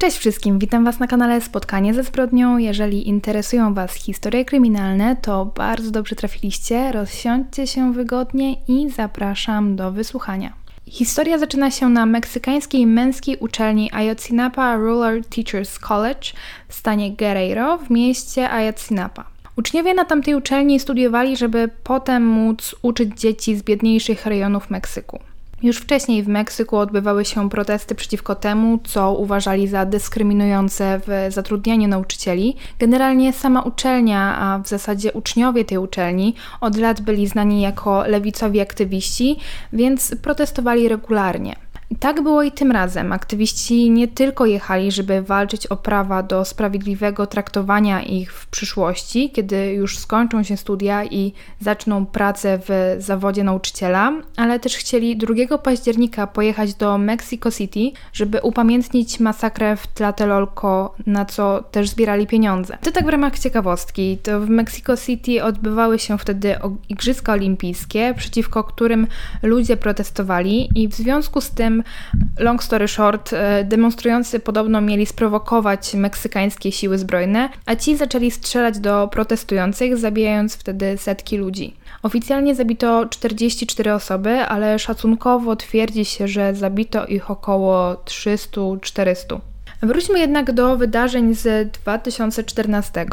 Cześć wszystkim, witam Was na kanale Spotkanie ze zbrodnią. Jeżeli interesują Was historie kryminalne, to bardzo dobrze trafiliście. Rozsiądźcie się wygodnie i zapraszam do wysłuchania. Historia zaczyna się na meksykańskiej męskiej uczelni Ayotzinapa Rural Teachers College w stanie Guerrero w mieście Ayotzinapa. Uczniowie na tamtej uczelni studiowali, żeby potem móc uczyć dzieci z biedniejszych rejonów Meksyku. Już wcześniej w Meksyku odbywały się protesty przeciwko temu, co uważali za dyskryminujące w zatrudnianiu nauczycieli. Generalnie sama uczelnia, a w zasadzie uczniowie tej uczelni, od lat byli znani jako lewicowi aktywiści, więc protestowali regularnie. Tak było i tym razem. Aktywiści nie tylko jechali, żeby walczyć o prawa do sprawiedliwego traktowania ich w przyszłości, kiedy już skończą się studia i zaczną pracę w zawodzie nauczyciela, ale też chcieli 2 października pojechać do Mexico City, żeby upamiętnić masakrę w Tlatelolco, na co też zbierali pieniądze. To tak w ramach ciekawostki. To w Mexico City odbywały się wtedy Igrzyska Olimpijskie, przeciwko którym ludzie protestowali i w związku z tym long story short, e, demonstrujący podobno mieli sprowokować meksykańskie siły zbrojne, a ci zaczęli strzelać do protestujących, zabijając wtedy setki ludzi. Oficjalnie zabito 44 osoby, ale szacunkowo twierdzi się, że zabito ich około 300-400. Wróćmy jednak do wydarzeń z 2014.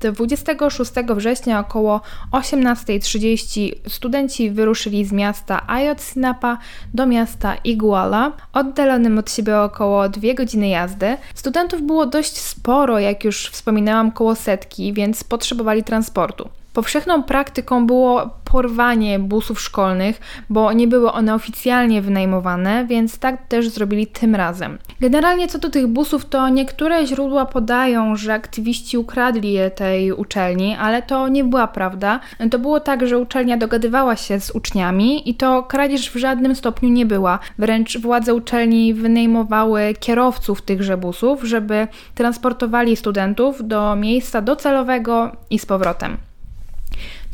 26 września około 18.30 studenci wyruszyli z miasta Ayotzinapa do miasta Iguala, oddalonym od siebie około 2 godziny jazdy. Studentów było dość sporo, jak już wspominałam, koło setki, więc potrzebowali transportu. Powszechną praktyką było porwanie busów szkolnych, bo nie były one oficjalnie wynajmowane, więc tak też zrobili tym razem. Generalnie co do tych busów, to niektóre źródła podają, że aktywiści ukradli je tej uczelni, ale to nie była prawda. To było tak, że uczelnia dogadywała się z uczniami i to kradzież w żadnym stopniu nie była. Wręcz władze uczelni wynajmowały kierowców tychże busów, żeby transportowali studentów do miejsca docelowego i z powrotem.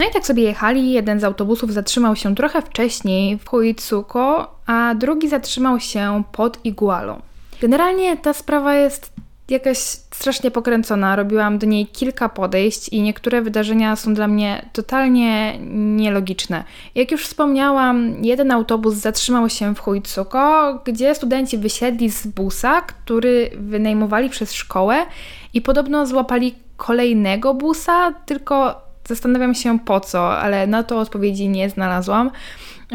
No i tak sobie jechali. Jeden z autobusów zatrzymał się trochę wcześniej w Huitsuko, a drugi zatrzymał się pod Igualą. Generalnie ta sprawa jest jakaś strasznie pokręcona. Robiłam do niej kilka podejść i niektóre wydarzenia są dla mnie totalnie nielogiczne. Jak już wspomniałam, jeden autobus zatrzymał się w Huitsuko, gdzie studenci wysiedli z busa, który wynajmowali przez szkołę i podobno złapali kolejnego busa, tylko Zastanawiam się po co, ale na to odpowiedzi nie znalazłam.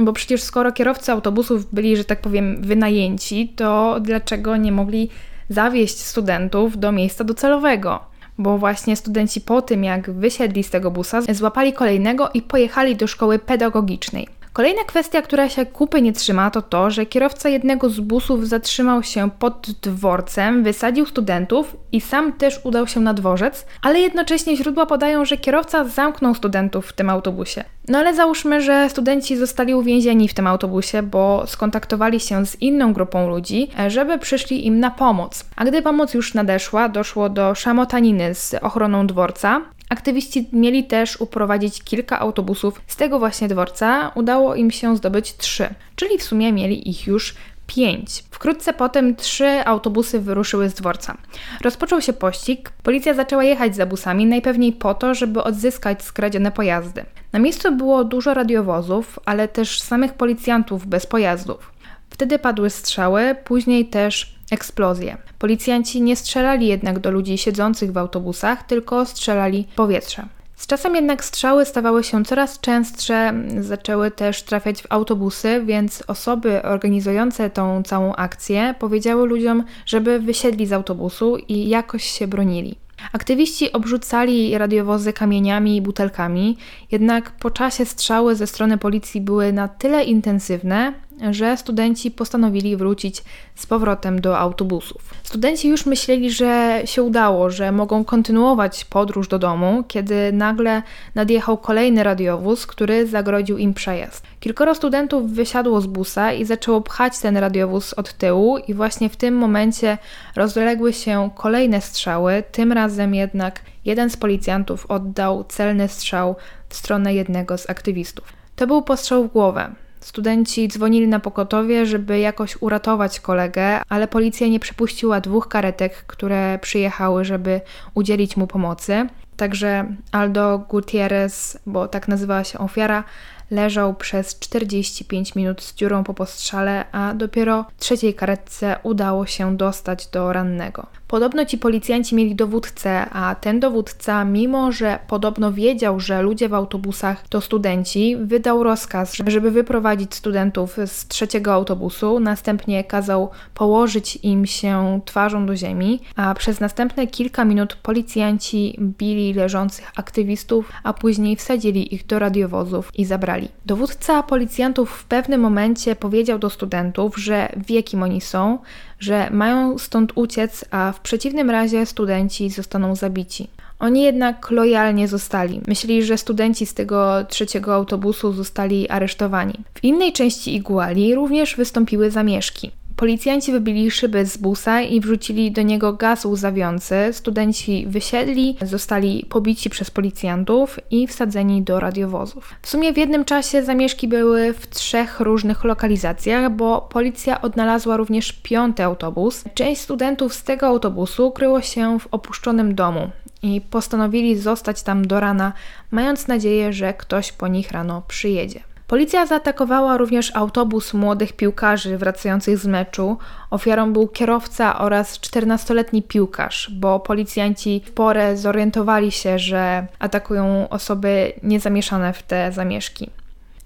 Bo przecież skoro kierowcy autobusów byli, że tak powiem, wynajęci, to dlaczego nie mogli zawieźć studentów do miejsca docelowego? Bo właśnie studenci po tym, jak wysiedli z tego busa, złapali kolejnego i pojechali do szkoły pedagogicznej. Kolejna kwestia, która się kupy nie trzyma, to to, że kierowca jednego z busów zatrzymał się pod dworcem, wysadził studentów i sam też udał się na dworzec, ale jednocześnie źródła podają, że kierowca zamknął studentów w tym autobusie. No ale załóżmy, że studenci zostali uwięzieni w tym autobusie, bo skontaktowali się z inną grupą ludzi, żeby przyszli im na pomoc. A gdy pomoc już nadeszła, doszło do szamotaniny z ochroną dworca, Aktywiści mieli też uprowadzić kilka autobusów z tego właśnie dworca. Udało im się zdobyć trzy, czyli w sumie mieli ich już pięć. Wkrótce potem trzy autobusy wyruszyły z dworca. Rozpoczął się pościg. Policja zaczęła jechać za busami, najpewniej po to, żeby odzyskać skradzione pojazdy. Na miejscu było dużo radiowozów, ale też samych policjantów bez pojazdów. Wtedy padły strzały, później też eksplozje. Policjanci nie strzelali jednak do ludzi siedzących w autobusach, tylko strzelali w powietrze. Z czasem jednak strzały stawały się coraz częstsze, zaczęły też trafiać w autobusy, więc osoby organizujące tą całą akcję powiedziały ludziom, żeby wysiedli z autobusu i jakoś się bronili. Aktywiści obrzucali radiowozy kamieniami i butelkami, jednak po czasie strzały ze strony policji były na tyle intensywne, że studenci postanowili wrócić z powrotem do autobusów. Studenci już myśleli, że się udało, że mogą kontynuować podróż do domu, kiedy nagle nadjechał kolejny radiowóz, który zagrodził im przejazd. Kilkoro studentów wysiadło z busa i zaczęło pchać ten radiowóz od tyłu, i właśnie w tym momencie rozległy się kolejne strzały. Tym razem jednak jeden z policjantów oddał celny strzał w stronę jednego z aktywistów. To był postrzał w głowę. Studenci dzwonili na pogotowie, żeby jakoś uratować kolegę, ale policja nie przepuściła dwóch karetek, które przyjechały, żeby udzielić mu pomocy. Także Aldo Gutierrez, bo tak nazywała się ofiara, leżał przez 45 minut z dziurą po postrzale, a dopiero trzeciej karetce udało się dostać do rannego. Podobno ci policjanci mieli dowódcę, a ten dowódca, mimo że podobno wiedział, że ludzie w autobusach to studenci, wydał rozkaz, żeby wyprowadzić studentów z trzeciego autobusu, następnie kazał położyć im się twarzą do ziemi, a przez następne kilka minut policjanci bili leżących aktywistów, a później wsadzili ich do radiowozów i zabrali. Dowódca policjantów w pewnym momencie powiedział do studentów, że wie kim oni są, że mają stąd uciec, a w przeciwnym razie studenci zostaną zabici. Oni jednak lojalnie zostali. Myśleli, że studenci z tego trzeciego autobusu zostali aresztowani. W innej części Iguali również wystąpiły zamieszki. Policjanci wybili szyby z busa i wrzucili do niego gaz łzawiący. Studenci wysiedli, zostali pobici przez policjantów i wsadzeni do radiowozów. W sumie w jednym czasie zamieszki były w trzech różnych lokalizacjach, bo policja odnalazła również piąty autobus. Część studentów z tego autobusu kryło się w opuszczonym domu i postanowili zostać tam do rana, mając nadzieję, że ktoś po nich rano przyjedzie. Policja zaatakowała również autobus młodych piłkarzy wracających z meczu. Ofiarą był kierowca oraz 14-letni piłkarz, bo policjanci w porę zorientowali się, że atakują osoby niezamieszane w te zamieszki.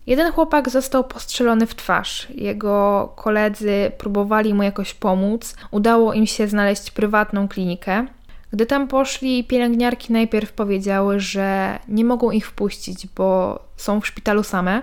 Jeden chłopak został postrzelony w twarz. Jego koledzy próbowali mu jakoś pomóc. Udało im się znaleźć prywatną klinikę. Gdy tam poszli, pielęgniarki najpierw powiedziały, że nie mogą ich wpuścić, bo są w szpitalu same.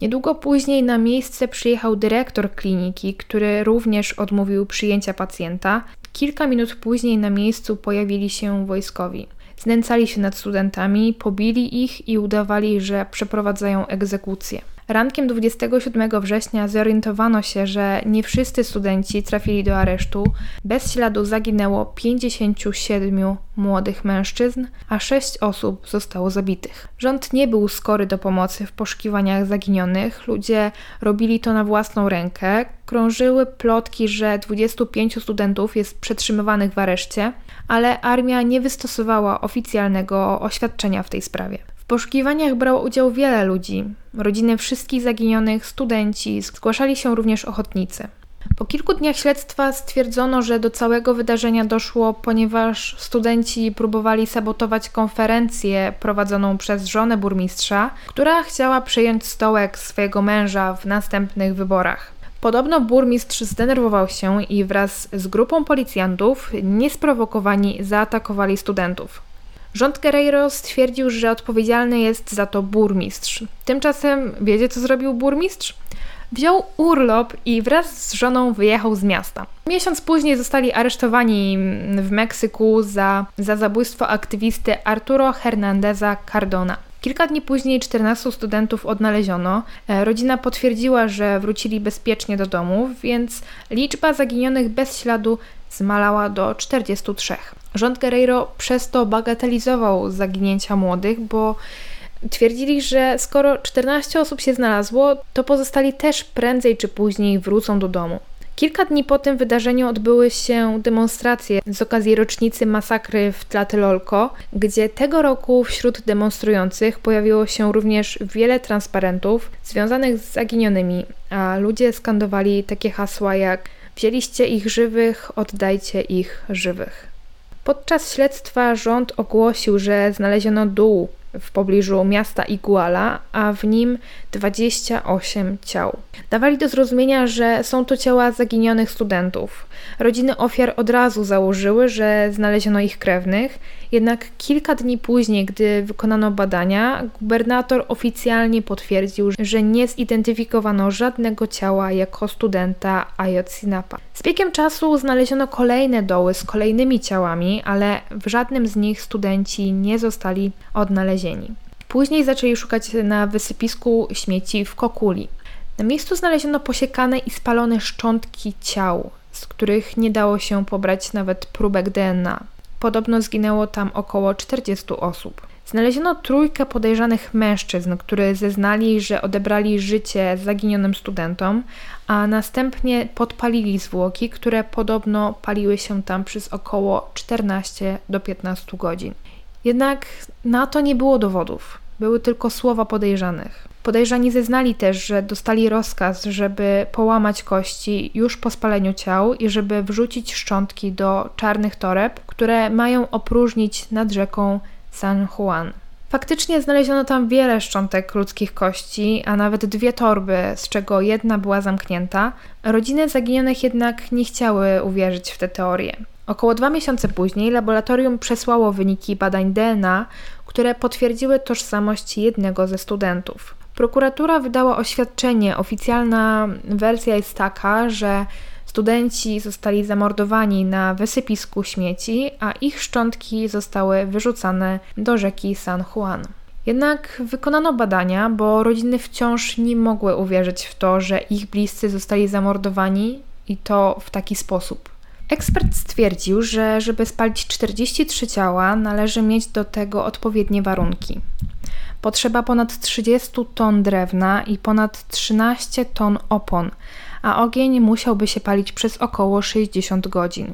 Niedługo później na miejsce przyjechał dyrektor kliniki, który również odmówił przyjęcia pacjenta. Kilka minut później na miejscu pojawili się wojskowi. Znęcali się nad studentami, pobili ich i udawali, że przeprowadzają egzekucję. Rankiem 27 września zorientowano się, że nie wszyscy studenci trafili do aresztu. Bez śladu zaginęło 57 młodych mężczyzn, a 6 osób zostało zabitych. Rząd nie był skory do pomocy w poszukiwaniach zaginionych. Ludzie robili to na własną rękę. Krążyły plotki, że 25 studentów jest przetrzymywanych w areszcie, ale armia nie wystosowała oficjalnego oświadczenia w tej sprawie poszukiwaniach brało udział wiele ludzi. Rodziny wszystkich zaginionych, studenci, zgłaszali się również ochotnicy. Po kilku dniach śledztwa stwierdzono, że do całego wydarzenia doszło, ponieważ studenci próbowali sabotować konferencję prowadzoną przez żonę burmistrza, która chciała przejąć stołek swojego męża w następnych wyborach. Podobno burmistrz zdenerwował się i wraz z grupą policjantów niesprowokowani zaatakowali studentów. Rząd Guerreiro stwierdził, że odpowiedzialny jest za to burmistrz. Tymczasem wiecie, co zrobił burmistrz? Wziął urlop i wraz z żoną wyjechał z miasta. Miesiąc później zostali aresztowani w Meksyku za, za zabójstwo aktywisty Arturo Hernandeza Cardona. Kilka dni później 14 studentów odnaleziono. E, rodzina potwierdziła, że wrócili bezpiecznie do domów, więc liczba zaginionych bez śladu zmalała do 43. Rząd Guerreiro przez to bagatelizował zaginięcia młodych, bo twierdzili, że skoro 14 osób się znalazło, to pozostali też prędzej czy później wrócą do domu. Kilka dni po tym wydarzeniu odbyły się demonstracje z okazji rocznicy masakry w Tlatelolco, gdzie tego roku wśród demonstrujących pojawiło się również wiele transparentów związanych z zaginionymi, a ludzie skandowali takie hasła jak Wzięliście ich żywych, oddajcie ich żywych. Podczas śledztwa rząd ogłosił, że znaleziono dół w pobliżu miasta Iguala, a w nim 28 ciał. Dawali do zrozumienia, że są to ciała zaginionych studentów. Rodziny ofiar od razu założyły, że znaleziono ich krewnych, jednak kilka dni później, gdy wykonano badania, gubernator oficjalnie potwierdził, że nie zidentyfikowano żadnego ciała jako studenta Ayotzinapa. Z biegiem czasu znaleziono kolejne doły z kolejnymi ciałami, ale w żadnym z nich studenci nie zostali odnalezieni. Później zaczęli szukać na wysypisku śmieci w Kokuli. Na miejscu znaleziono posiekane i spalone szczątki ciał, z których nie dało się pobrać nawet próbek DNA. Podobno zginęło tam około 40 osób. Znaleziono trójkę podejrzanych mężczyzn, którzy zeznali, że odebrali życie zaginionym studentom, a następnie podpalili zwłoki, które podobno paliły się tam przez około 14 do 15 godzin. Jednak na to nie było dowodów, były tylko słowa podejrzanych. Podejrzani zeznali też, że dostali rozkaz, żeby połamać kości już po spaleniu ciał i żeby wrzucić szczątki do czarnych toreb, które mają opróżnić nad rzeką San Juan. Faktycznie znaleziono tam wiele szczątek ludzkich kości, a nawet dwie torby, z czego jedna była zamknięta. Rodziny zaginionych jednak nie chciały uwierzyć w tę teorię. Około dwa miesiące później laboratorium przesłało wyniki badań DNA, które potwierdziły tożsamość jednego ze studentów. Prokuratura wydała oświadczenie. Oficjalna wersja jest taka, że studenci zostali zamordowani na wysypisku śmieci, a ich szczątki zostały wyrzucane do rzeki San Juan. Jednak wykonano badania, bo rodziny wciąż nie mogły uwierzyć w to, że ich bliscy zostali zamordowani i to w taki sposób. Ekspert stwierdził, że żeby spalić 43 ciała, należy mieć do tego odpowiednie warunki. Potrzeba ponad 30 ton drewna i ponad 13 ton opon, a ogień musiałby się palić przez około 60 godzin.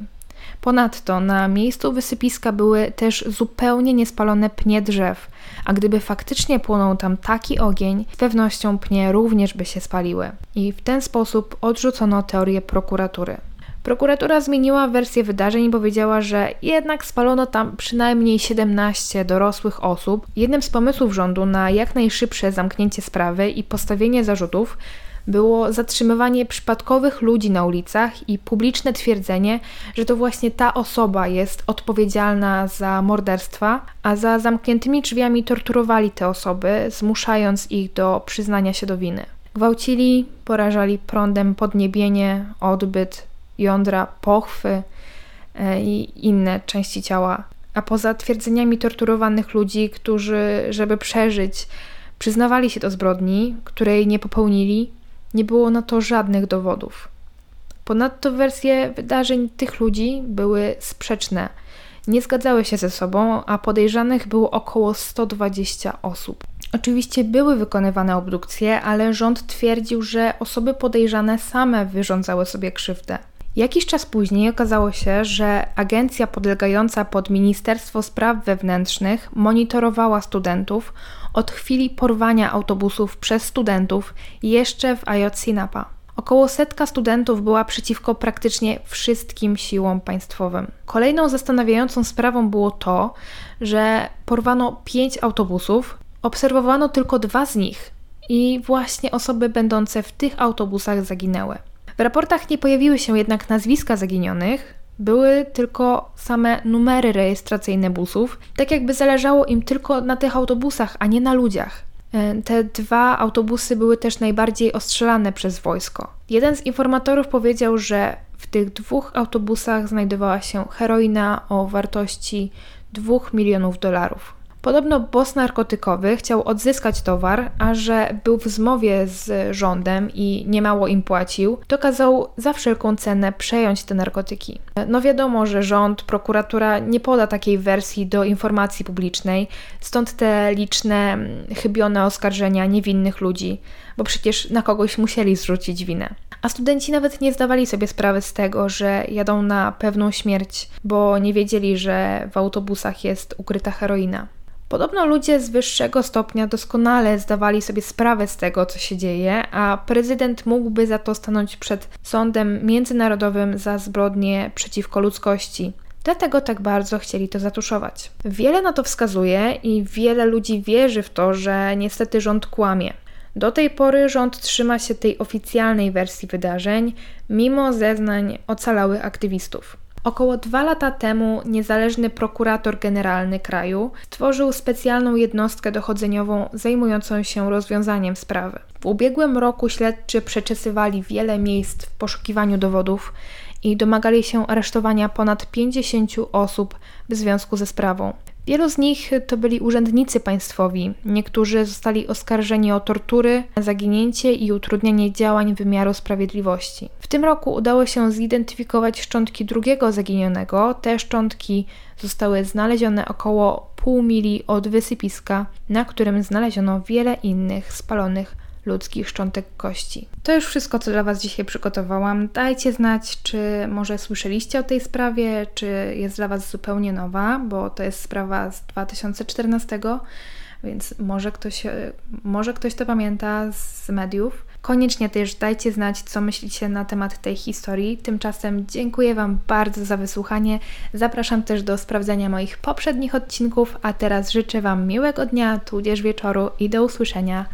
Ponadto na miejscu wysypiska były też zupełnie niespalone pnie drzew, a gdyby faktycznie płonął tam taki ogień, z pewnością pnie również by się spaliły. I w ten sposób odrzucono teorię prokuratury. Prokuratura zmieniła wersję wydarzeń i powiedziała, że jednak spalono tam przynajmniej 17 dorosłych osób. Jednym z pomysłów rządu na jak najszybsze zamknięcie sprawy i postawienie zarzutów było zatrzymywanie przypadkowych ludzi na ulicach i publiczne twierdzenie, że to właśnie ta osoba jest odpowiedzialna za morderstwa, a za zamkniętymi drzwiami torturowali te osoby, zmuszając ich do przyznania się do winy. Gwałcili, porażali prądem podniebienie, odbyt, jądra, pochwy e, i inne części ciała. A poza twierdzeniami torturowanych ludzi, którzy, żeby przeżyć, przyznawali się do zbrodni, której nie popełnili, nie było na to żadnych dowodów. Ponadto wersje wydarzeń tych ludzi były sprzeczne. Nie zgadzały się ze sobą, a podejrzanych było około 120 osób. Oczywiście były wykonywane obdukcje, ale rząd twierdził, że osoby podejrzane same wyrządzały sobie krzywdę. Jakiś czas później okazało się, że agencja podlegająca pod Ministerstwo Spraw Wewnętrznych monitorowała studentów od chwili porwania autobusów przez studentów jeszcze w Ayotzinapa. Około setka studentów była przeciwko praktycznie wszystkim siłom państwowym. Kolejną zastanawiającą sprawą było to, że porwano pięć autobusów, obserwowano tylko dwa z nich i właśnie osoby będące w tych autobusach zaginęły. W raportach nie pojawiły się jednak nazwiska zaginionych, były tylko same numery rejestracyjne busów, tak jakby zależało im tylko na tych autobusach, a nie na ludziach. E, te dwa autobusy były też najbardziej ostrzelane przez wojsko. Jeden z informatorów powiedział, że w tych dwóch autobusach znajdowała się heroina o wartości 2 milionów dolarów. Podobno boss narkotykowy chciał odzyskać towar, a że był w zmowie z rządem i niemało im płacił, to kazał za wszelką cenę przejąć te narkotyki. No wiadomo, że rząd, prokuratura nie poda takiej wersji do informacji publicznej, stąd te liczne mm, chybione oskarżenia niewinnych ludzi, bo przecież na kogoś musieli zrzucić winę. A studenci nawet nie zdawali sobie sprawy z tego, że jadą na pewną śmierć, bo nie wiedzieli, że w autobusach jest ukryta heroina. Podobno ludzie z wyższego stopnia doskonale zdawali sobie sprawę z tego, co się dzieje, a prezydent mógłby za to stanąć przed sądem międzynarodowym za zbrodnie przeciwko ludzkości. Dlatego tak bardzo chcieli to zatuszować. Wiele na to wskazuje i wiele ludzi wierzy w to, że niestety rząd kłamie. Do tej pory rząd trzyma się tej oficjalnej wersji wydarzeń, mimo zeznań ocalałych aktywistów. Około dwa lata temu niezależny prokurator generalny kraju stworzył specjalną jednostkę dochodzeniową zajmującą się rozwiązaniem sprawy. W ubiegłym roku śledczy przeczesywali wiele miejsc w poszukiwaniu dowodów i domagali się aresztowania ponad 50 osób w związku ze sprawą. Wielu z nich to byli urzędnicy państwowi. Niektórzy zostali oskarżeni o tortury, zaginięcie i utrudnianie działań wymiaru sprawiedliwości. W tym roku udało się zidentyfikować szczątki drugiego zaginionego. Te szczątki zostały znalezione około pół mili od wysypiska, na którym znaleziono wiele innych spalonych ludzkich szczątek kości. To już wszystko, co dla Was dzisiaj przygotowałam. Dajcie znać, czy może słyszeliście o tej sprawie, czy jest dla Was zupełnie nowa, bo to jest sprawa z 2014, więc może ktoś, może ktoś to pamięta z mediów. Koniecznie też dajcie znać, co myślicie na temat tej historii. Tymczasem dziękuję Wam bardzo za wysłuchanie. Zapraszam też do sprawdzenia moich poprzednich odcinków, a teraz życzę Wam miłego dnia, tudzież wieczoru i do usłyszenia